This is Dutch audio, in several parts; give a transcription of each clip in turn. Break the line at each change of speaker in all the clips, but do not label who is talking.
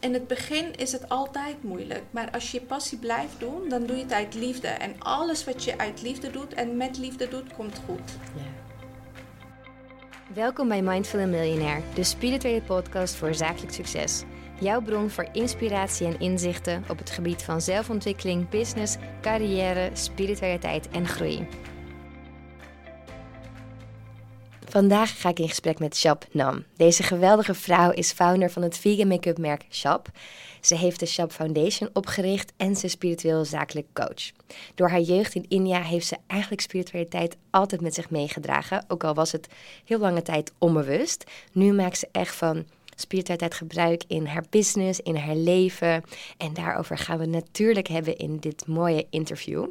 in het begin is het altijd moeilijk. Maar als je passie blijft doen, dan doe je het uit liefde. En alles wat je uit liefde doet en met liefde doet, komt goed.
Welkom bij Mindful Millionaire, de spirituele podcast voor zakelijk succes. Jouw bron voor inspiratie en inzichten op het gebied van zelfontwikkeling, business, carrière, spiritualiteit en groei. Vandaag ga ik in gesprek met Shab Nam. Deze geweldige vrouw is founder van het vegan make-up merk Shab. Ze heeft de Shab Foundation opgericht en ze is spiritueel zakelijk coach. Door haar jeugd in India heeft ze eigenlijk spiritualiteit altijd met zich meegedragen, ook al was het heel lange tijd onbewust. Nu maakt ze echt van spiritualiteit gebruik in haar business, in haar leven. En daarover gaan we natuurlijk hebben in dit mooie interview.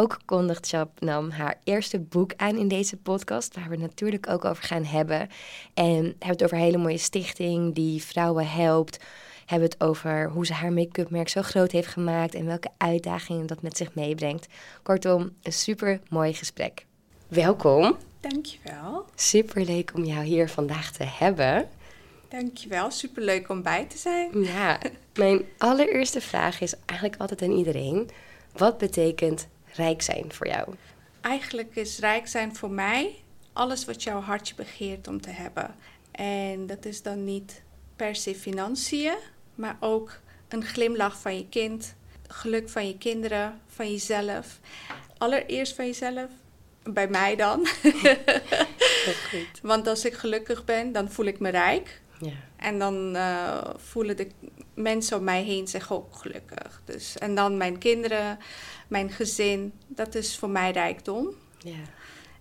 Ook kondigt Shabnam haar eerste boek aan in deze podcast, waar we natuurlijk ook over gaan hebben. En hebben het over een hele mooie stichting die vrouwen helpt. Hebben het over hoe ze haar make-up merk zo groot heeft gemaakt en welke uitdagingen dat met zich meebrengt. Kortom, een super mooi gesprek. Welkom.
Dankjewel.
Super leuk om jou hier vandaag te hebben.
Dankjewel, superleuk om bij te zijn.
Ja, mijn allereerste vraag is eigenlijk altijd aan iedereen. Wat betekent rijk zijn voor jou?
Eigenlijk is rijk zijn voor mij alles wat jouw hartje begeert om te hebben. En dat is dan niet per se financiën, maar ook een glimlach van je kind, geluk van je kinderen, van jezelf. Allereerst van jezelf, bij mij dan. Want als ik gelukkig ben, dan voel ik me rijk. Ja. En dan uh, voelen de mensen om mij heen zich ook gelukkig. Dus, en dan mijn kinderen, mijn gezin, dat is voor mij rijkdom. Ja.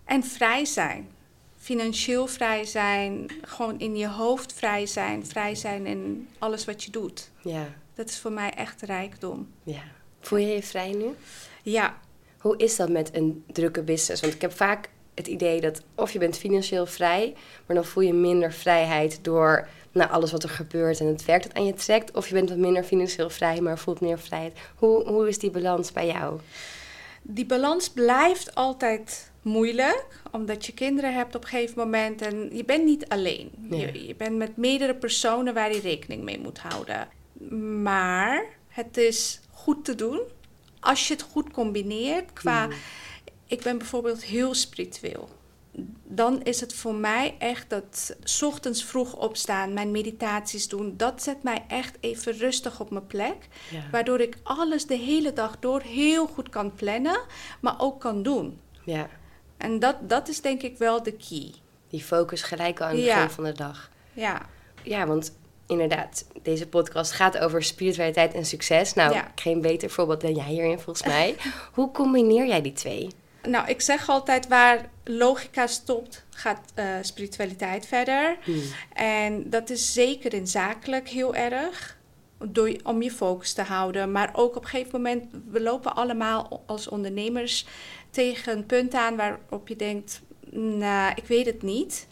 En vrij zijn. Financieel vrij zijn, gewoon in je hoofd vrij zijn, vrij zijn in alles wat je doet. Ja. Dat is voor mij echt rijkdom.
Ja. Voel je je vrij nu?
Ja.
Hoe is dat met een drukke business? Want ik heb vaak het idee dat of je bent financieel vrij, maar dan voel je minder vrijheid door naar alles wat er gebeurt en het werk dat aan je trekt. Of je bent wat minder financieel vrij, maar voelt meer vrijheid. Hoe, hoe is die balans bij jou?
Die balans blijft altijd moeilijk, omdat je kinderen hebt op een gegeven moment en je bent niet alleen. Je, je bent met meerdere personen waar je rekening mee moet houden. Maar het is goed te doen als je het goed combineert qua. Hmm. Ik ben bijvoorbeeld heel spiritueel dan is het voor mij echt dat s ochtends vroeg opstaan, mijn meditaties doen, dat zet mij echt even rustig op mijn plek. Waardoor ik alles de hele dag door heel goed kan plannen, maar ook kan doen. Ja. En dat, dat is denk ik wel de key.
Die focus gelijk aan het begin van de dag.
Ja.
Ja, want inderdaad, deze podcast gaat over spiritualiteit en succes. Nou, geen beter voorbeeld dan jij hierin volgens mij. Hoe combineer jij die twee?
Nou, ik zeg altijd waar logica stopt, gaat uh, spiritualiteit verder. Hmm. En dat is zeker in zakelijk heel erg. Door, om je focus te houden. Maar ook op een gegeven moment, we lopen allemaal als ondernemers tegen een punt aan waarop je denkt, nou, ik weet het niet.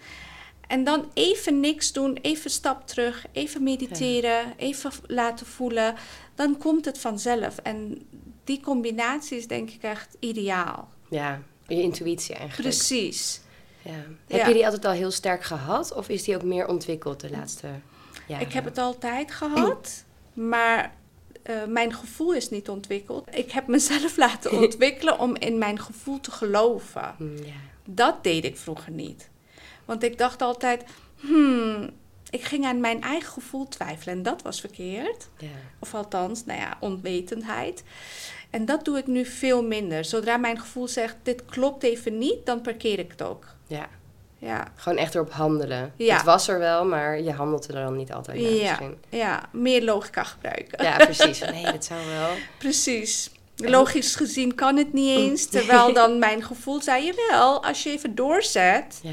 En dan even niks doen, even stap terug, even mediteren, even laten voelen. Dan komt het vanzelf. En die combinatie is denk ik echt ideaal.
Ja, je intuïtie eigenlijk.
Precies.
Ja. Heb je die altijd al heel sterk gehad of is die ook meer ontwikkeld de laatste jaren?
Ik heb het altijd gehad, maar uh, mijn gevoel is niet ontwikkeld. Ik heb mezelf laten ontwikkelen om in mijn gevoel te geloven. Mm, ja. Dat deed ik vroeger niet. Want ik dacht altijd, hmm, ik ging aan mijn eigen gevoel twijfelen en dat was verkeerd. Ja. Of althans, nou ja, onwetendheid. En dat doe ik nu veel minder. Zodra mijn gevoel zegt, dit klopt even niet, dan parkeer ik het ook.
Ja. ja. Gewoon echt erop handelen. Ja. Het was er wel, maar je handelt er dan niet altijd
naar ja. misschien. Ja, meer logica gebruiken.
Ja, precies. Nee, dat zou wel.
Precies. Logisch gezien kan het niet eens. Terwijl dan mijn gevoel zei, je wel, als je even doorzet... Ja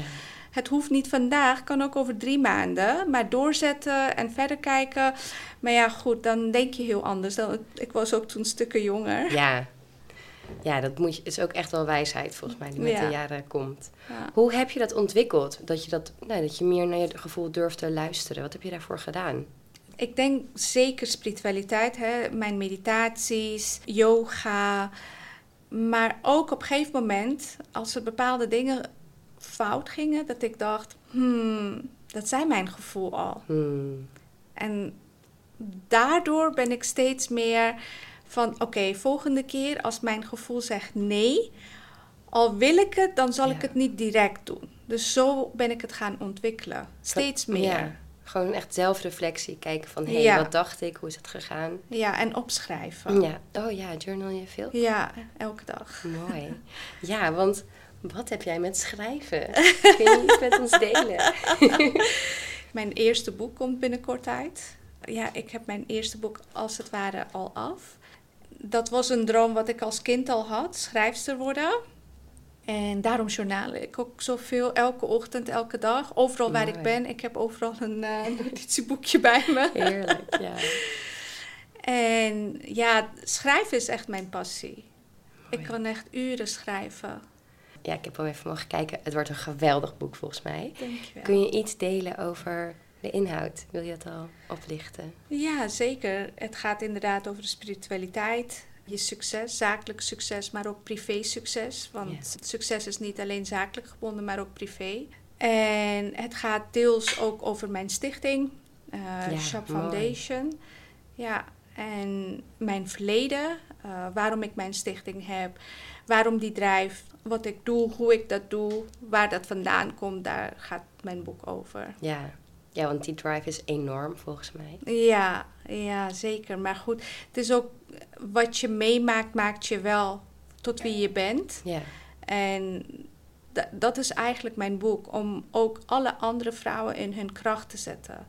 het hoeft niet vandaag, kan ook over drie maanden. Maar doorzetten en verder kijken. Maar ja, goed, dan denk je heel anders. Dan, ik was ook toen stukken jonger.
Ja, ja, dat moet je, is ook echt wel wijsheid volgens mij die met de jaren komt. Hoe heb je dat ontwikkeld? Dat je, dat, nou, dat je meer naar je gevoel durft te luisteren. Wat heb je daarvoor gedaan?
Ik denk zeker spiritualiteit, hè? mijn meditaties, yoga. Maar ook op een gegeven moment, als er bepaalde dingen fout gingen, dat ik dacht, hmm, dat zijn mijn gevoel al. Hmm. En daardoor ben ik steeds meer van oké, volgende keer als mijn gevoel zegt nee, al wil ik het, dan zal ik het niet direct doen. Dus zo ben ik het gaan ontwikkelen. Steeds meer. Ja,
gewoon echt zelfreflectie. Kijken van, hé, hey, wat dacht ik? Hoe is het gegaan?
Ja, en opschrijven.
Ja. Oh ja, journal je veel?
Ja, elke dag.
Mooi. Ja, want wat heb jij met schrijven? Kun je iets met ons delen?
mijn eerste boek komt binnenkort uit. Ja, ik heb mijn eerste boek als het ware al af. Dat was een droom wat ik als kind al had, schrijfster worden. En daarom journalen ik ook zoveel, elke ochtend, elke dag. Overal waar ik ben, ik heb overal een uh, notitieboekje bij me.
Heerlijk, ja.
en ja, schrijven is echt mijn passie. Ik kan echt uren schrijven.
Ja, ik heb al even mogen kijken. Het wordt een geweldig boek volgens mij.
Dankjewel.
Kun je iets delen over de inhoud? Wil je het al oplichten?
Ja, zeker. Het gaat inderdaad over de spiritualiteit, je succes, zakelijk succes, maar ook privé succes. Want succes is niet alleen zakelijk gebonden, maar ook privé. En het gaat deels ook over mijn stichting, uh, Shop Foundation. Ja, en mijn verleden, uh, waarom ik mijn stichting heb, waarom die drijft, wat ik doe, hoe ik dat doe, waar dat vandaan komt, daar gaat mijn boek over.
Ja, ja, want die drive is enorm volgens mij.
Ja, ja, zeker. Maar goed, het is ook wat je meemaakt, maakt je wel tot wie je bent.
Ja.
En dat is eigenlijk mijn boek, om ook alle andere vrouwen in hun kracht te zetten.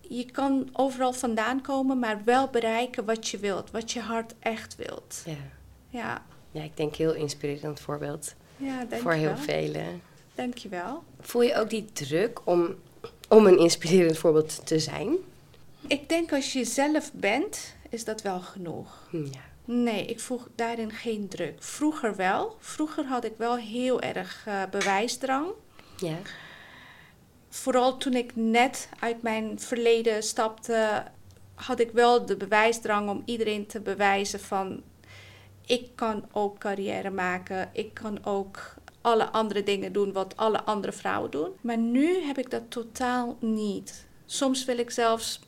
Je kan overal vandaan komen, maar wel bereiken wat je wilt, wat je hart echt wilt.
Ja.
Ja,
ja ik denk heel inspirerend voorbeeld
ja,
voor heel velen.
Dankjewel.
Voel je ook die druk om om een inspirerend voorbeeld te zijn?
Ik denk als je zelf bent, is dat wel genoeg.
Hm, ja.
Nee, ik voeg daarin geen druk. Vroeger wel. Vroeger had ik wel heel erg uh, bewijsdrang.
Ja.
Vooral toen ik net uit mijn verleden stapte, had ik wel de bewijsdrang om iedereen te bewijzen van ik kan ook carrière maken, ik kan ook alle andere dingen doen wat alle andere vrouwen doen. Maar nu heb ik dat totaal niet. Soms wil ik zelfs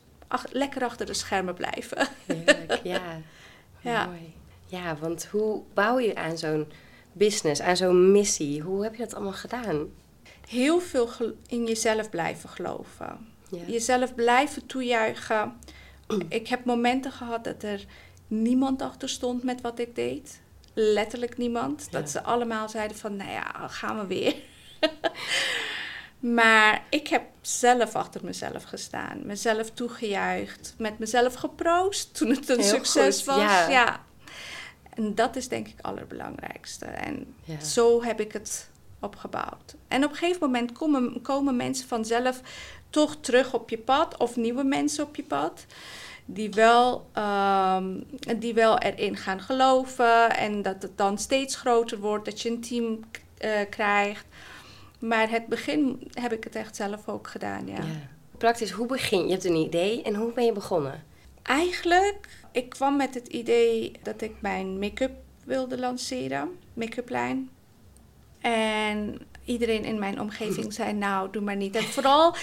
lekker achter de schermen blijven.
Heerlijk, ja. ja. Mooi. Ja, want hoe bouw je aan zo'n business, aan zo'n missie? Hoe heb je dat allemaal gedaan?
Heel veel in jezelf blijven geloven. Ja. Jezelf blijven toejuichen. ik heb momenten gehad dat er niemand achter stond met wat ik deed letterlijk niemand. Dat ze allemaal zeiden van, nou ja, gaan we weer. maar ik heb zelf achter mezelf gestaan. Mezelf toegejuicht. Met mezelf geproost toen het een succes was. Ja. En dat is denk ik het allerbelangrijkste. En zo heb ik het opgebouwd. En op een gegeven moment komen, komen mensen vanzelf toch terug op je pad. Of nieuwe mensen op je pad die wel, um, die wel erin gaan geloven en dat het dan steeds groter wordt, dat je een team uh, krijgt. Maar het begin heb ik het echt zelf ook gedaan, ja. ja.
Praktisch, hoe begin je? Je hebt een idee en hoe ben je begonnen?
Eigenlijk, ik kwam met het idee dat ik mijn make-up wilde lanceren, make-up lijn. En iedereen in mijn omgeving zei, nou, doe maar niet. En vooral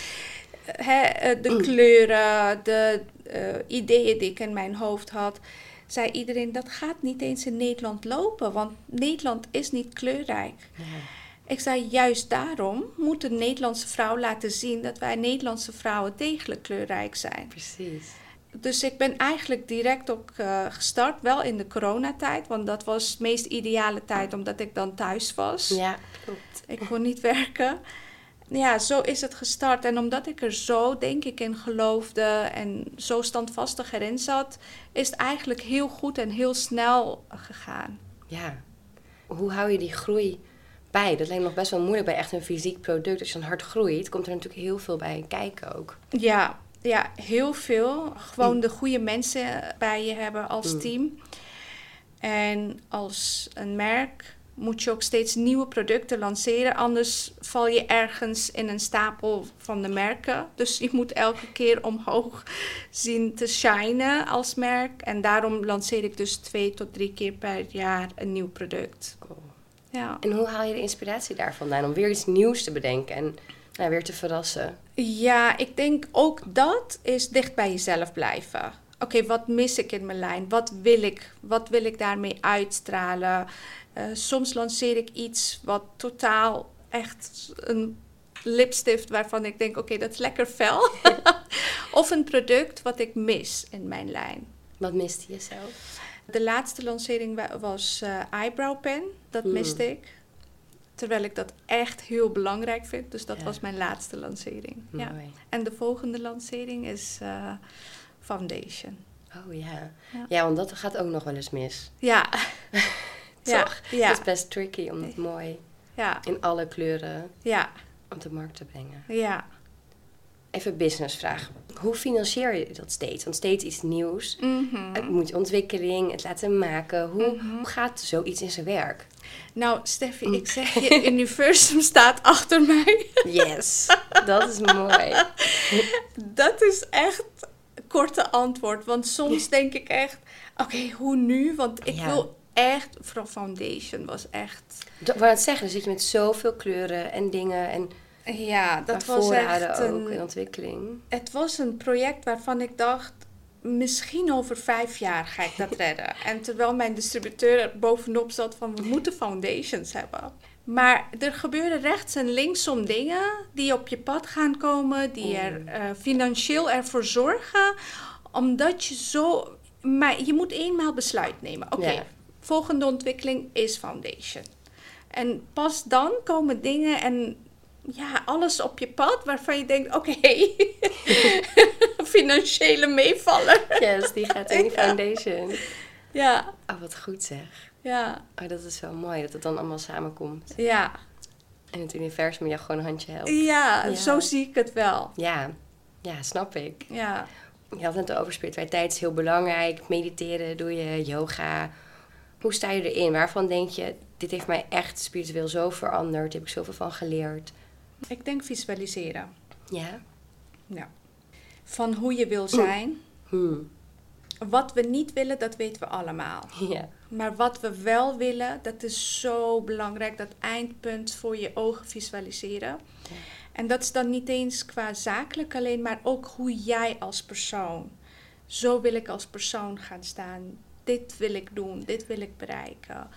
hè, de kleuren, de uh, ideeën die ik in mijn hoofd had, zei iedereen: dat gaat niet eens in Nederland lopen, want Nederland is niet kleurrijk. Ja. Ik zei: juist daarom moet een Nederlandse vrouw laten zien dat wij Nederlandse vrouwen degelijk kleurrijk zijn.
Precies.
Dus ik ben eigenlijk direct ook uh, gestart, wel in de coronatijd, want dat was de meest ideale tijd omdat ik dan thuis was.
Ja, klopt.
Ik kon niet werken ja, zo is het gestart. En omdat ik er zo, denk ik, in geloofde en zo standvastig erin zat, is het eigenlijk heel goed en heel snel gegaan.
Ja. Hoe hou je die groei bij? Dat lijkt nog best wel moeilijk bij echt een fysiek product. Als je dan hard groeit, komt er natuurlijk heel veel bij kijken ook.
Ja, ja heel veel. Gewoon de goede mensen bij je hebben als mm. team. En als een merk moet je ook steeds nieuwe producten lanceren. Anders val je ergens in een stapel van de merken. Dus je moet elke keer omhoog zien te shinen als merk. En daarom lanceer ik dus twee tot drie keer per jaar een nieuw product.
Ja. En hoe haal je de inspiratie daarvan vandaan om weer iets nieuws te bedenken en Ja, weer te verrassen.
Ja, ik denk ook dat is dicht bij jezelf blijven. Oké, wat mis ik in mijn lijn? Wat wil ik? Wat wil ik daarmee uitstralen? Uh, soms lanceer ik iets wat totaal echt een lipstift waarvan ik denk, oké, dat is lekker fel. of een product wat ik mis in mijn lijn.
Wat miste je zelf?
De laatste lancering was uh, eyebrow pen. Dat hmm. miste ik. Terwijl ik dat echt heel belangrijk vind. Dus dat was mijn laatste lancering. Ja. En de volgende lancering is uh, foundation.
Oh ja. ja. ja. want dat gaat ook nog wel eens mis.
Ja.
Toch? Ja. Het is best tricky om het mooi ja. in alle kleuren ja. op de markt te brengen.
Ja.
Even businessvraag. Hoe financier je dat steeds? Want steeds iets nieuws.
Mm
Het moet ontwikkeling, het laten maken. Hoe, mhm. hoe gaat zoiets in zijn werk?
Nou, Steffi, ik zeg je, Universum staat achter mij.
Yes, dat is mooi.
Dat is echt korte antwoord. Want soms denk ik echt, oké, hoe nu? Want ik wil echt, vooral foundation was echt...
Wat het zeggen, dan zit je met zoveel kleuren en dingen en...
Ja, dat was echt
ook een, in ontwikkeling.
Het was een project waarvan ik dacht, misschien over vijf jaar ga ik dat redden. En terwijl mijn distributeur er bovenop zat van, we moeten foundations hebben. Maar er gebeuren rechts en linksom dingen die op je pad gaan komen, die er uh, financieel ervoor zorgen, omdat je zo. Maar je moet eenmaal besluit nemen. Oké, volgende ontwikkeling is foundation. En pas dan komen dingen en ja, alles op je pad waarvan je denkt: oké, financiële meevaller.
Yes, die gaat in die foundation.
Ja.
Oh, wat goed zeg.
Ja.
Oh, dat is wel mooi dat het dan allemaal samenkomt.
Ja.
En het universum je gewoon een handje helpt.
Ja, zo zie ik het wel.
Ja, ja snap ik.
Ja.
Je had het over spiritualiteit is heel belangrijk. Mediteren doe je, yoga. Hoe sta je erin? Waarvan denk je, dit heeft mij echt spiritueel zo veranderd. Daar heb ik zoveel van geleerd.
Ik denk visualiseren.
Ja?
Ja. Van hoe je wil zijn.
Hmm.
Wat we niet willen, dat weten we allemaal.
Ja.
Maar wat we wel willen, dat is zo belangrijk. Dat eindpunt voor je ogen visualiseren. Ja. En dat is dan niet eens qua zakelijk alleen, maar ook hoe jij als persoon. Zo wil ik als persoon gaan staan. Dit wil ik doen, dit wil ik bereiken.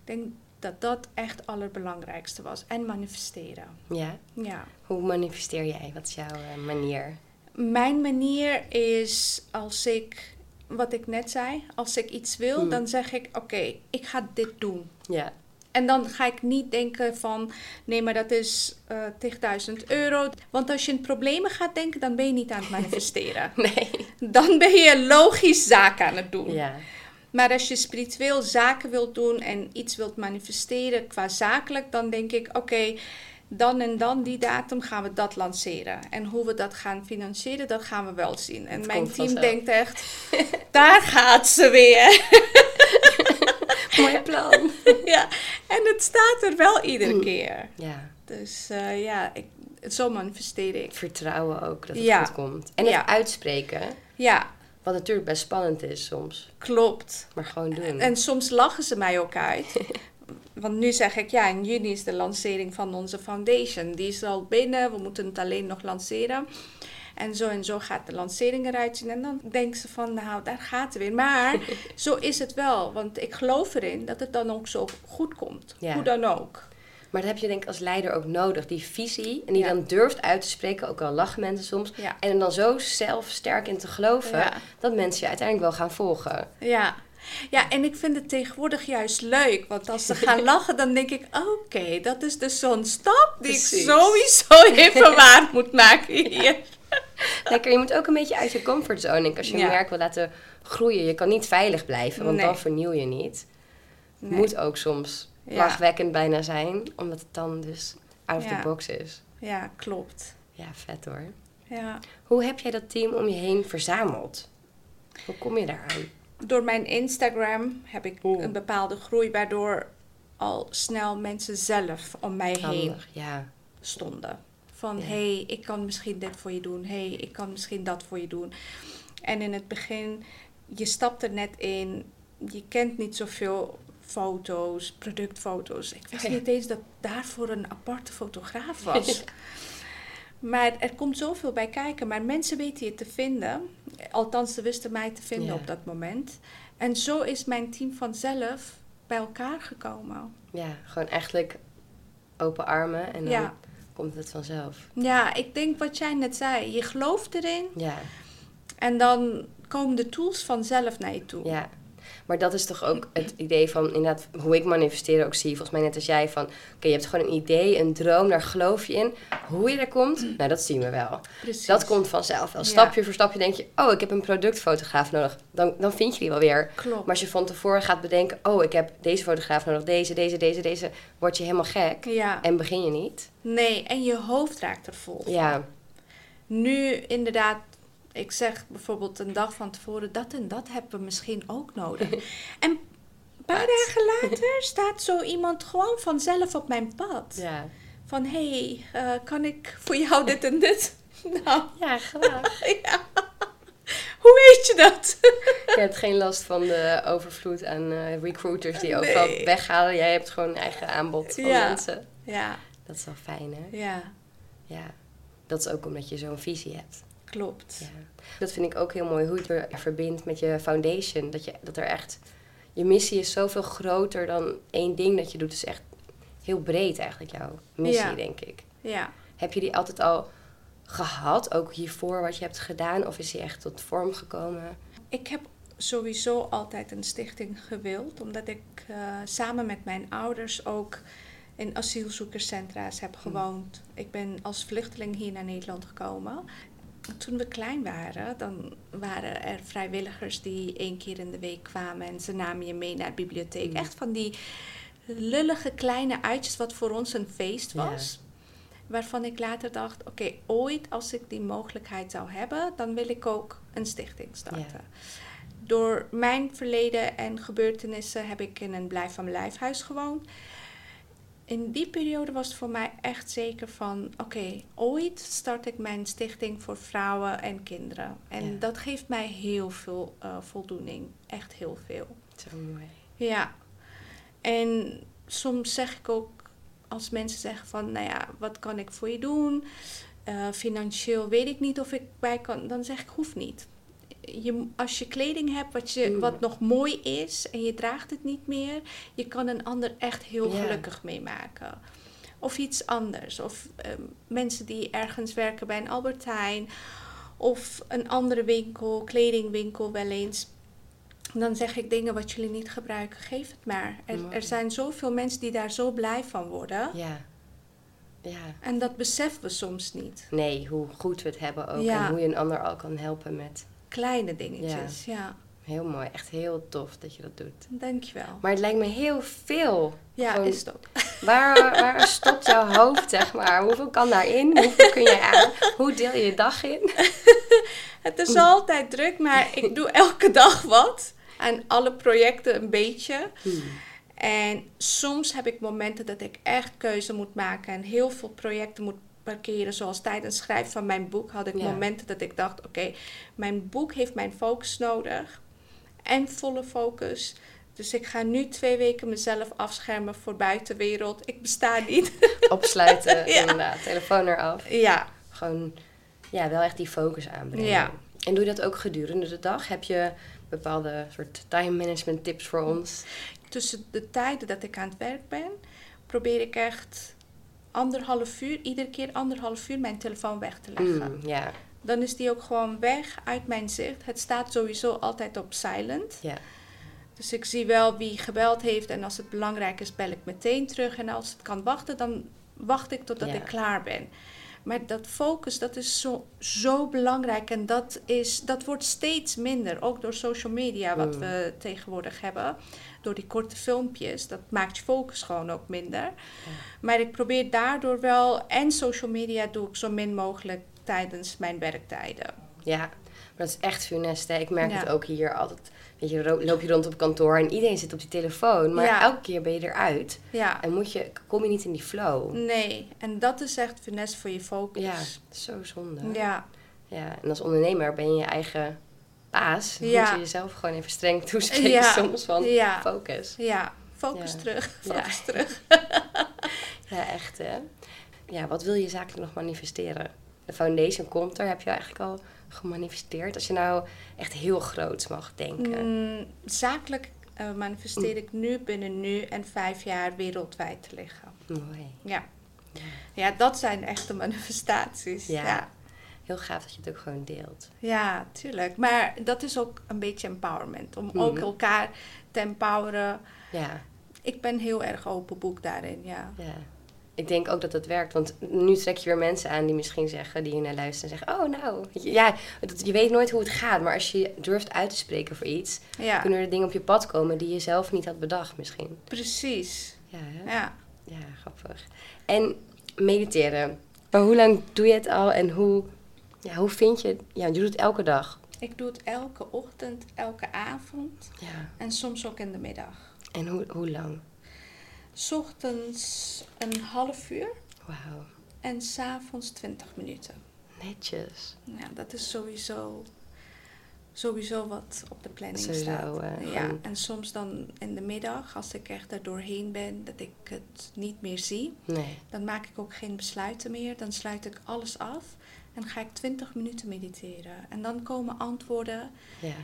Ik denk dat dat echt het allerbelangrijkste was. En manifesteren.
Ja?
Ja.
Hoe manifesteer jij? Wat is jouw uh, manier?
Mijn manier is als ik, wat ik net zei, als ik iets wil, hmm. dan zeg ik: Oké, ik ga dit doen.
Ja.
En dan ga ik niet denken van, nee, maar dat is uh, 10.000 euro. Want als je in problemen gaat denken, dan ben je niet aan het manifesteren.
nee.
Dan ben je logisch zaken aan het doen.
Ja.
Maar als je spiritueel zaken wilt doen en iets wilt manifesteren qua zakelijk, dan denk ik: oké, dan en dan die datum gaan we dat lanceren. En hoe we dat gaan financieren, dat gaan we wel zien. En mijn team denkt echt: daar gaat ze weer.
Mooi plan.
ja, en het staat er wel iedere keer.
Ja.
Dus uh, ja, ik, zo manifesteer ik.
Vertrouwen ook dat het goed komt. En het uitspreken.
Ja,
wat natuurlijk best spannend is soms.
Klopt.
Maar gewoon doen.
En soms lachen ze mij ook uit. Want nu zeg ik, ja, in juni is de lancering van onze foundation. Die is al binnen, we moeten het alleen nog lanceren. En zo en zo gaat de lancering eruit zien. En dan denken ze van, nou, daar gaat het weer. Maar zo is het wel. Want ik geloof erin dat het dan ook zo goed komt. Hoe dan ook.
Maar dat heb je denk ik als leider ook nodig. Die visie. En die dan durft uit te spreken. Ook al lachen mensen soms. En er dan zo zelf sterk in te geloven. Dat mensen je uiteindelijk wel gaan volgen.
Ja. Ja, en ik vind het tegenwoordig juist leuk. Want als ze gaan lachen, dan denk ik... Oké, dat is dus zo'n stap die ik sowieso even waar moet maken hier.
Lekker, je moet ook een beetje uit je comfortzone. Als je je merk wil laten groeien. Je kan niet veilig blijven, want dan vernieuw je niet. Nee. Moet ook soms lachwekkend bijna zijn, omdat het dan dus out of the box is.
Ja, klopt.
Ja, vet hoor.
Ja.
Hoe heb jij dat team om je heen verzameld? Hoe kom je daaraan?
Door mijn Instagram heb ik een bepaalde groei, waardoor al snel mensen zelf om mij heen
ja.
stonden. Van hé, hey, ik kan misschien dit voor je doen. Hé, hey, ik kan misschien dat voor je doen. En in het begin, je stapt er net in, je kent niet zoveel foto's, productfoto's. Ik wist niet eens dat daarvoor een aparte fotograaf was. Maar er komt zoveel bij kijken. Maar mensen weten je te vinden. Althans, ze wisten mij te vinden
Ja.
op dat moment. En zo is mijn team vanzelf bij elkaar gekomen.
Ja, gewoon eigenlijk open armen en dan
Ja.
komt het vanzelf.
Ja, ik denk wat jij net zei. Je gelooft erin
Ja,
en dan komen de tools vanzelf naar je toe.
ja. Maar dat is toch ook het idee van, inderdaad, hoe ik manifesteren ook zie. Volgens mij net als jij van, oké, je hebt gewoon een idee, een droom, daar geloof je in. Hoe je er komt, nou, dat zien we wel.
Precies.
Dat komt vanzelf wel.
Ja.
Stapje voor stapje denk je, oh, ik heb een productfotograaf nodig. Dan, dan vind je die wel weer.
Klopt.
Maar als je van tevoren gaat bedenken, oh, ik heb deze fotograaf nodig, deze, deze, deze, deze, word je helemaal gek.
Ja,
En begin je niet.
nee, en je hoofd raakt er vol.
Ja,
Nu inderdaad, ik zeg bijvoorbeeld een dag van tevoren, dat en dat hebben we misschien ook nodig. en een paar dagen later staat zo iemand gewoon vanzelf op mijn pad.
ja.
Van hé, hey, eh, kan ik voor jou dit en dit? nou,
Ja, graag.
ja. Hoe weet je dat?
Je hebt geen last van de overvloed aan eh, recruiters die overal
Nee.
weghalen. Jij hebt gewoon een eigen aanbod van
Ja.
mensen.
ja,
Dat is wel fijn, hè?
ja,
Ja. Dat is ook omdat je zo'n visie hebt.
Klopt.
Ja. Dat vind ik ook heel mooi, hoe je het er verbindt met je foundation. Dat, je, dat er echt... Je missie is zoveel groter dan één ding dat je doet. Het is echt heel breed eigenlijk, jouw missie,
Ja.
denk ik.
Ja.
Heb je die altijd al gehad, ook hiervoor wat je hebt gedaan? Of is die echt tot vorm gekomen?
Ik heb sowieso altijd een stichting gewild, omdat ik eh, samen met mijn ouders ook in asielzoekerscentra's heb gewoond. Ik ben als vluchteling hier naar Nederland gekomen. Toen we klein waren, dan waren er vrijwilligers die één keer in de week kwamen en ze namen je mee naar de bibliotheek.
Mm.
Echt van die lullige kleine uitjes, wat voor ons een feest
Ja.
was. Waarvan ik later dacht, oké, ooit als ik die mogelijkheid zou hebben, dan wil ik ook een stichting starten. Door mijn verleden en gebeurtenissen heb ik in een blijf van mijn lijfhuis gewoond. In die periode was het voor mij echt zeker van, oké, ooit start ik mijn stichting voor vrouwen en kinderen. En
Ja.
dat geeft mij heel veel eh, voldoening, echt heel veel.
Zo mooi.
Ja, en soms zeg ik ook als mensen zeggen van, nou ja, wat kan ik voor je doen? Eh, financieel weet ik niet of ik bij kan. Dan zeg ik, hoeft niet. Je, als je kleding hebt wat, je,
Mm.
wat nog mooi is en je draagt het niet meer, je kan een ander echt heel gelukkig mee maken. Of iets anders. Of ehm, mensen die ergens werken bij een Albertijn. Of een andere winkel, kledingwinkel wel eens. Dan zeg ik dingen wat jullie niet gebruiken, geef het maar. Er, er zijn zoveel mensen die daar zo blij van worden.
Ja. Ja.
En dat beseffen we soms niet.
Nee, hoe goed we het hebben ook.
Ja.
En hoe je een ander al kan helpen met...
Kleine dingetjes, ja.
Heel mooi. Echt heel tof dat je dat doet.
Dankjewel.
Maar het lijkt me heel veel.
Ja,
Gewoon-
is het ook.
Waar, waar stopt jouw hoofd, zeg maar? Hoeveel kan daarin? Hoeveel kun je aan? Hoe deel je je dag in?
Het is altijd druk, maar ik doe elke dag wat. En alle projecten een beetje.
Hmm.
En soms heb ik momenten dat ik echt keuze moet maken en heel veel projecten moet parkeren. Zoals tijdens het schrijven van mijn boek had ik
Ja.
momenten dat ik dacht: oké, mijn boek heeft mijn focus nodig en volle focus. Dus ik ga nu twee weken mezelf afschermen voor buitenwereld. Ik besta niet.
Opsluiten,
Ja.
inderdaad. Telefoon eraf.
ja,
Gewoon, ja, wel echt die focus aanbrengen.
Ja.
En doe je dat ook gedurende de dag? Heb je bepaalde soort time management tips voor ons?
tussen de tijden dat ik aan het werk ben, probeer ik echt anderhalf uur, iedere keer anderhalf uur mijn telefoon weg te leggen.
Mm, ja,
Dan is die ook gewoon weg uit mijn zicht. Het staat sowieso altijd op silent.
ja.
Dus ik zie wel wie gebeld heeft en als het belangrijk is, bel ik meteen terug. En als het kan wachten, dan wacht ik totdat ik klaar ben. Maar dat focus, dat is zo, zo belangrijk en dat, is, dat wordt steeds minder. Ook door social media, wat
Mm.
we tegenwoordig hebben. Door die korte filmpjes, dat maakt je focus gewoon ook minder. Maar ik probeer daardoor wel, en social media doe ik zo min mogelijk tijdens mijn werktijden.
Ja, maar dat is echt funest. Hè? Ik merk
Ja.
het ook hier altijd. Weet je, loop je rond op kantoor en iedereen zit op die telefoon. Maar
Ja.
elke keer ben je eruit.
Ja,
En moet je, kom je niet in die flow.
nee. En dat is echt finesse voor je focus.
Ja, zo zonde.
Ja,
Ja, en als ondernemer ben je je eigen baas. Dan
Ja.
moet je jezelf gewoon even streng toespreken
Ja.
soms van focus.
ja. Focus
Ja.
terug, focus terug.
Ja, echt hè. Ja, wat wil je zakelijk nog manifesteren? de foundation komt er, heb je eigenlijk al gemanifesteerd. Als je nou echt heel groot mag denken.
Mm, zakelijk uh, manifesteer ik nu binnen nu en vijf jaar wereldwijd te liggen.
Mooi.
Ja. Ja, dat zijn echte manifestaties.
Ja.
ja.
Heel gaaf dat je het ook gewoon deelt.
Ja, tuurlijk. Maar dat is ook een beetje empowerment. Om ook
Mhm.
elkaar te empoweren.
Ja,
Ik ben heel erg open boek daarin, ja.
ja. Ik denk ook dat het werkt, want nu trek je weer mensen aan die misschien zeggen, die hier naar luisteren en zeggen, oh nou, je, ja, dat, je weet nooit hoe het gaat, maar als je durft uit te spreken voor iets,
Ja,
kunnen er dingen op je pad komen die je zelf niet had bedacht misschien.
precies.
Ja, hè?
Ja.
ja grappig. En mediteren, maar hoe lang doe je het al en hoe, ja, hoe vind je, ja, je doet het elke dag.
Ik doe het elke ochtend, elke avond
Ja.
en soms ook in de middag.
En hoe, hoe lang?
Ochtends een half uur
Wauw,
en s'avonds 20 minuten.
netjes.
Ja, dat is sowieso, sowieso wat op de planning
Sowieso,
staat.
eh,
ja, en soms dan in de middag, als ik echt er doorheen ben, dat ik het niet meer zie,
Nee,
dan maak ik ook geen besluiten meer. Dan sluit ik alles af en ga ik 20 minuten mediteren. En dan komen antwoorden.
ja.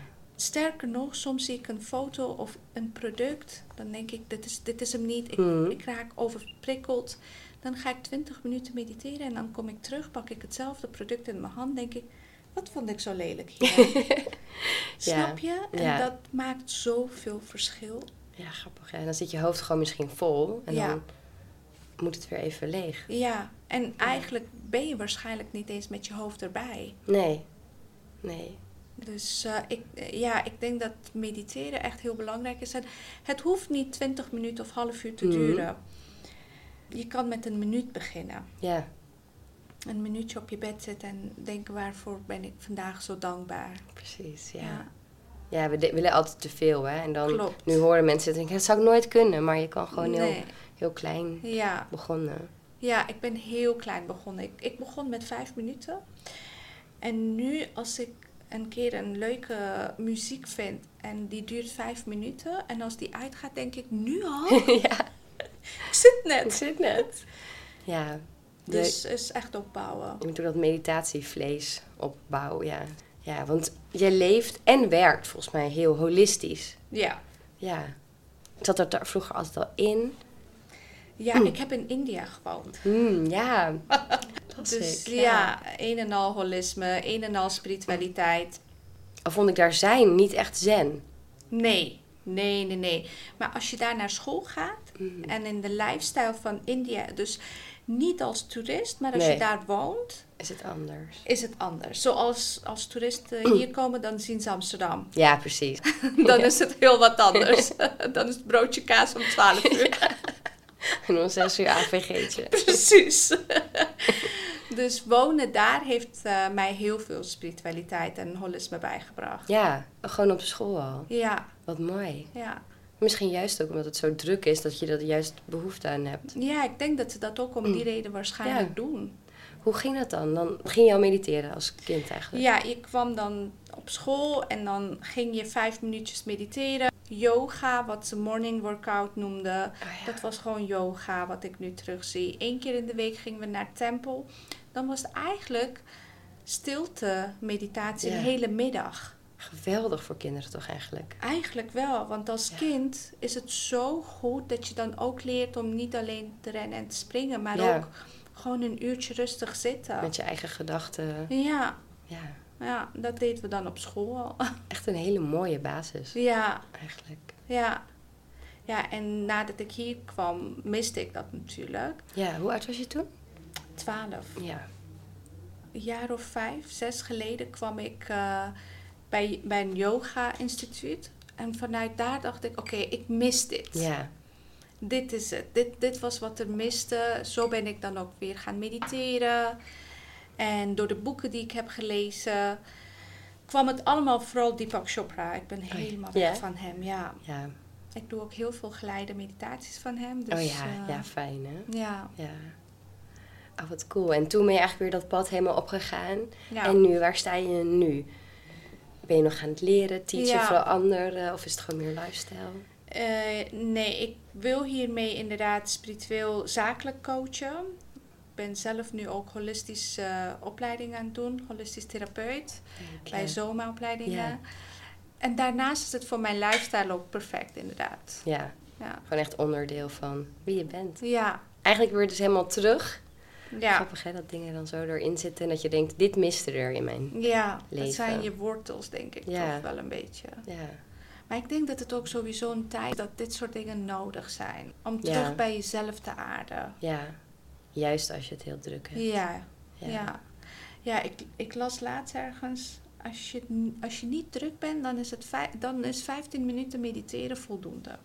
Sterker nog, soms zie ik een foto of een product. Dan denk ik, dit is, dit is hem niet. Ik,
Mhm.
ik raak overprikkeld. Dan ga ik 20 minuten mediteren en dan kom ik terug, pak ik hetzelfde product in mijn hand. Denk ik, wat vond ik zo lelijk hier? Snap je? En
ja.
dat maakt zoveel verschil.
Ja, grappig. En dan zit je hoofd gewoon misschien vol en
Ja.
dan moet het weer even leeg.
Ja, en eigenlijk ben je waarschijnlijk niet eens met je hoofd erbij.
Nee, nee.
Dus eh, ik, eh, ja, ik denk dat mediteren echt heel belangrijk is. En het hoeft niet 20 minuten of half uur te
Mhm.
duren. Je kan met een minuut beginnen.
Ja,
Een minuutje op je bed zitten en denken waarvoor ben ik vandaag zo dankbaar.
precies. Ja,
Ja,
ja. we willen altijd te veel, hè. En dan
klopt.
nu horen mensen denken, dat zou ik nooit kunnen. Maar je kan gewoon heel, heel klein
Ja,
begonnen.
ja, ik ben heel klein begonnen. Ik, ik begon met vijf minuten. En nu als ik een keer een leuke muziek vind en die duurt vijf minuten. En als die uitgaat denk ik, nu al?
ja,
ik zit
ik
net.
zit net. Ja,
Dus is echt opbouwen.
je moet ook dat meditatievlees opbouwen, ja. Ja, want je leeft en werkt volgens mij heel holistisch.
Ja.
Ja. Ik zat er daar vroeger altijd al in.
Ja, ik heb in India gewoond.
Hmm, ja.
Dus ja. een en al holisme, een en al spiritualiteit.
Al vond ik daar zijn niet echt zen.
Nee, nee, nee, nee. Maar als je daar naar school gaat
Mm.
en in de lifestyle van India, dus niet als toerist, maar als
Nee.
je daar woont,
Is het anders?
is het anders. Zoals als toeristen
Mm.
hier komen, dan zien ze Amsterdam.
Ja, precies.
Dan is het heel wat anders. dan is het broodje kaas om 12 uur.
En om zes uur AVG'tje.
Precies. dus wonen daar heeft eh, mij heel veel spiritualiteit en holisme bijgebracht.
Ja, gewoon op school al.
Ja,
Wat mooi.
ja.
Misschien juist ook omdat het zo druk is dat je er juist behoefte aan hebt.
Ja, ik denk dat ze dat ook om die reden waarschijnlijk
Ja.
doen.
Hoe ging dat dan? Dan ging je al mediteren als kind eigenlijk?
Ja, je kwam dan op school en dan ging je vijf minuutjes mediteren. Yoga, wat ze morning workout noemden.
Oh, ja.
Dat was gewoon yoga, wat ik nu terugzie. Eén keer in de week gingen we naar tempel. Dan was het eigenlijk stilte, meditatie,
Ja.
de hele middag.
Geweldig voor kinderen toch eigenlijk?
Eigenlijk wel, want als
Ja.
kind is het zo goed dat je dan ook leert om niet alleen te rennen en te springen, maar ook gewoon een uurtje rustig zitten.
Met je eigen gedachten.
Ja,
Ja,
ja, dat deden we dan op school al.
echt een hele mooie basis
ja,
eigenlijk.
ja. Ja, en nadat ik hier kwam, miste ik dat natuurlijk.
Ja, hoe oud was je toen?
Twaalf.
Ja.
Een jaar of vijf, zes geleden kwam ik eh, bij, bij een yoga-instituut. En vanuit daar dacht ik, oké, ik mis dit.
Ja,
Dit is het. Dit, dit was wat er miste. Zo ben ik dan ook weer gaan mediteren. En door de boeken die ik heb gelezen, kwam het allemaal vooral Deepak Chopra. Ik ben helemaal
ja?
weg van hem, ja.
ja.
Ik doe ook heel veel geleide meditaties van hem. Dus,
oh ja,
eh,
ja, fijn hè?
ja.
Ja. Oh, wat cool. En toen ben je eigenlijk weer dat pad helemaal opgegaan.
ja.
En nu, waar sta je nu? Ben je nog aan het leren, teachen voor anderen? Of is het gewoon meer lifestyle?
Eh, nee, ik wil hiermee inderdaad spiritueel zakelijk coachen. ben zelf nu ook holistische uh, opleiding aan het doen, holistisch therapeut, bij
ja.
Zoma-opleidingen.
Ja.
En daarnaast is het voor mijn lifestyle ook perfect, inderdaad.
Ja,
Ja,
gewoon echt onderdeel van wie je bent.
ja,
Eigenlijk weer dus helemaal terug.
ja.
Grappig hè, dat dingen dan zo erin zitten en dat je denkt, dit miste er in mijn...
ja dat
Leven.
zijn je wortels, denk ik
Ja.
toch wel een beetje.
Ja,
Maar ik denk dat het ook sowieso een tijd dat dit soort dingen nodig zijn. Om
Ja.
terug bij jezelf te aarden.
ja. Juist als je het heel druk hebt.
Ja,
Ja.
ja. ja. ik, ik las laatst ergens. Als je, als je niet druk bent, dan is, het dan is 15 minuten mediteren voldoende.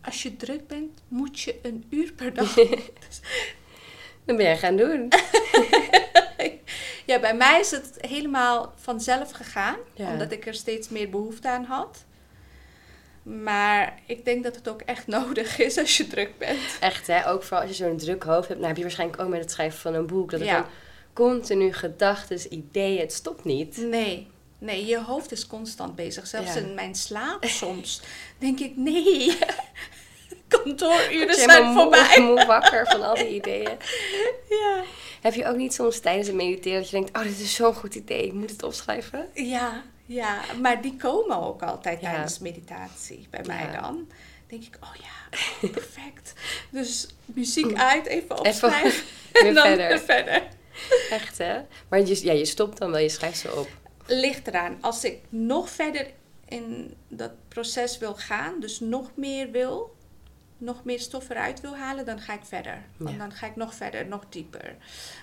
Als je druk bent, moet je een uur per dag.
Dan ben jij gaan doen.
ja, bij mij is het helemaal vanzelf gegaan,
Ja.
omdat ik er steeds meer behoefte aan had. Maar ik denk dat het ook echt nodig is als je druk bent.
Echt hè, ook vooral als je zo'n druk hoofd hebt. Nou heb je waarschijnlijk ook met het schrijven van een boek. Dat het
Ja.
dan continu gedachten, ideeën, het stopt niet.
Nee, nee, je hoofd is constant bezig. Zelfs
Ja.
in mijn slaap soms denk ik, nee, kantooruren zijn
moe-
voorbij.
moe wakker van al die ideeën.
Ja.
Heb je ook niet soms tijdens het mediteren dat je denkt, oh dit is zo'n goed idee, ik moet het opschrijven?
ja, ja, maar die komen ook altijd
Ja.
tijdens meditatie bij mij
Ja.
dan. denk ik, oh ja, perfect. Dus muziek uit, even opschrijven en dan
verder.
weer verder.
Echt hè? Maar je, ja, je stopt dan wel, je schrijft ze op.
ligt eraan. Als ik nog verder in dat proces wil gaan, dus nog meer wil, nog meer stof eruit wil halen, dan ga ik verder.
Ja.
dan ga ik nog verder, nog dieper.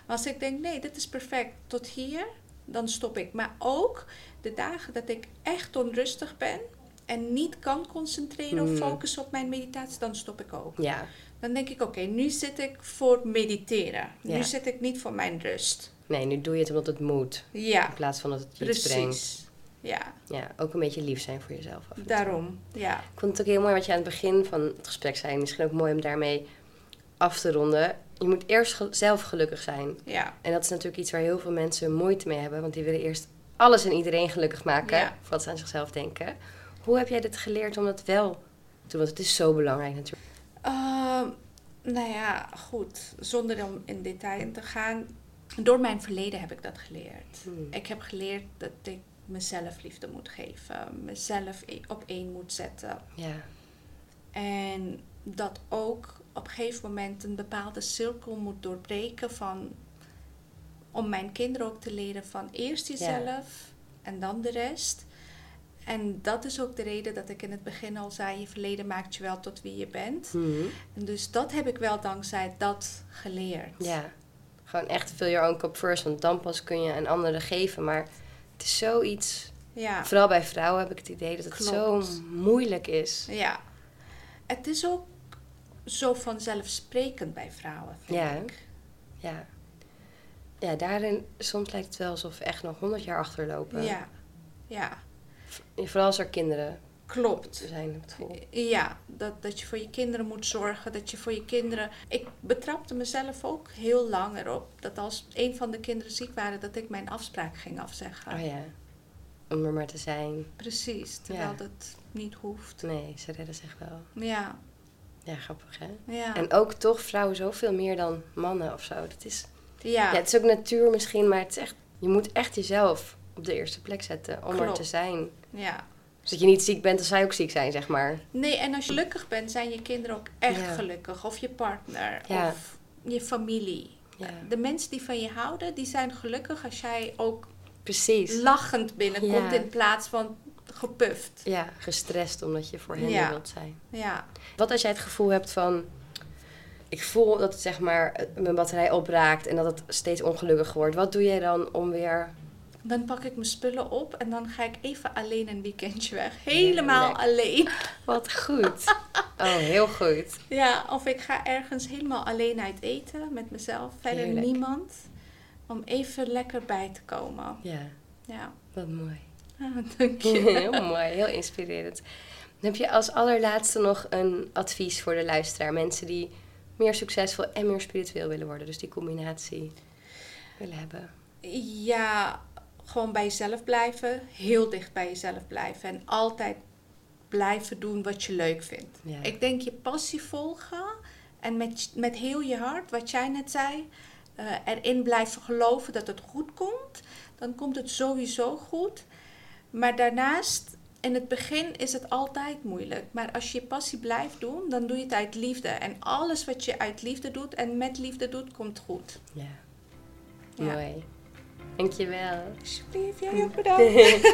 Maar als ik denk, nee, dit is perfect, tot hier, dan stop ik. Maar ook de dagen dat ik echt onrustig ben en niet kan concentreren of
Mm.
focussen op mijn meditatie, dan stop ik ook.
Ja,
Dan denk ik, oké, nu zit ik voor mediteren. Nu zit ik niet voor mijn rust.
nee, nu doe je het omdat het moet.
Ja,
In plaats van dat het je iets brengt.
precies. Ja,
Ja, ook een beetje lief zijn voor jezelf. Af
daarom. Ja.
Ik vond het ook heel mooi wat je aan het begin van het gesprek zei. Misschien ook mooi om daarmee af te ronden. Je moet eerst zelf gelukkig zijn.
Ja,
En dat is natuurlijk iets waar heel veel mensen moeite mee hebben. Want die willen eerst alles en iedereen gelukkig maken.
Ja.
Voordat ze aan zichzelf denken. Hoe heb jij dit geleerd om dat wel te doen? Want het is zo belangrijk natuurlijk.
Ehm, nou ja, goed. Zonder om in detail in te gaan. Door mijn verleden heb ik dat geleerd.
Hmm.
Ik heb geleerd dat ik mezelf liefde moet geven. Mezelf e- op één moet zetten.
Ja,
En dat ook op een gegeven moment een bepaalde cirkel moet doorbreken van... Om mijn kinderen ook te leren van eerst jezelf en dan de rest. En dat is ook de reden dat ik in het begin al zei... je verleden maakt je wel tot wie je bent.
Mhm.
En dus dat heb ik wel dankzij dat geleerd.
ja. Gewoon echt fill your own cup first. Want dan pas kun je aan anderen geven. Maar het is zoiets...
Ja.
Vooral bij vrouwen heb ik het idee dat het
Klopt.
zo moeilijk is.
ja. Het is ook zo vanzelfsprekend bij vrouwen, vind
Ja.
ik.
Ja. Ja, daarin soms lijkt het wel alsof we echt nog honderd jaar achterlopen.
Ja. Ja,
Vooral als er kinderen
klopt.
zijn.
Ja, dat, dat je voor je kinderen moet zorgen. Dat je voor je kinderen... Ik betrapte mezelf ook heel lang erop. Dat als een van de kinderen ziek waren... dat ik mijn afspraak ging afzeggen.
Oh ja. Om er maar te zijn.
Precies, terwijl
Ja.
dat niet hoeft.
Nee, ze redden zich wel.
Ja,
Ja, grappig hè?
ja.
En ook toch vrouwen zoveel meer dan mannen of zo. Dat is, ja.
ja,
het is ook natuur misschien, maar het is echt, je moet echt jezelf op de eerste plek zetten om er te zijn.
ja.
Dat je niet ziek bent, dan zou je ook ziek zijn, zeg maar.
Nee, en als je gelukkig bent, zijn je kinderen ook echt
Ja.
gelukkig. Of je partner,
Ja.
of je familie.
Ja,
De mensen die van je houden, die zijn gelukkig als jij ook
precies.
lachend binnenkomt in plaats van gepuft.
Ja, gestrest omdat je voor hen
Ja.
wilt zijn.
Ja,
Wat als jij het gevoel hebt van... Ik voel dat het, zeg maar, mijn batterij opraakt en dat het steeds ongelukkiger wordt. Wat doe jij dan om weer...
dan pak ik mijn spullen op en dan ga ik even alleen een weekendje weg. Helemaal alleen.
Wat goed. Oh, heel goed.
Ja, of ik ga ergens helemaal alleen uit eten met mezelf. Verder
Heerlijk.
niemand. Om even lekker bij te komen.
Ja,
Ja,
wat mooi.
Ah, dank je.
Heel mooi, heel inspirerend. Dan heb je als allerlaatste nog een advies voor de luisteraar. Mensen die meer succesvol en meer spiritueel willen worden. Dus die combinatie willen hebben.
Ja, gewoon bij jezelf blijven. Heel dicht bij jezelf blijven. En altijd blijven doen wat je leuk vindt.
Ja.
Ik denk je passie volgen En met, met heel je hart, wat jij net zei, uh, erin blijven geloven dat het goed komt, dan komt het sowieso goed. Maar daarnaast, in het begin is het altijd moeilijk. Maar als je je passie blijft doen, dan doe je het uit liefde. En alles wat je uit liefde doet en met liefde doet, komt goed.
Ja. ja. Mooi. Dankjewel.
Alsjeblieft, jij ook bedankt.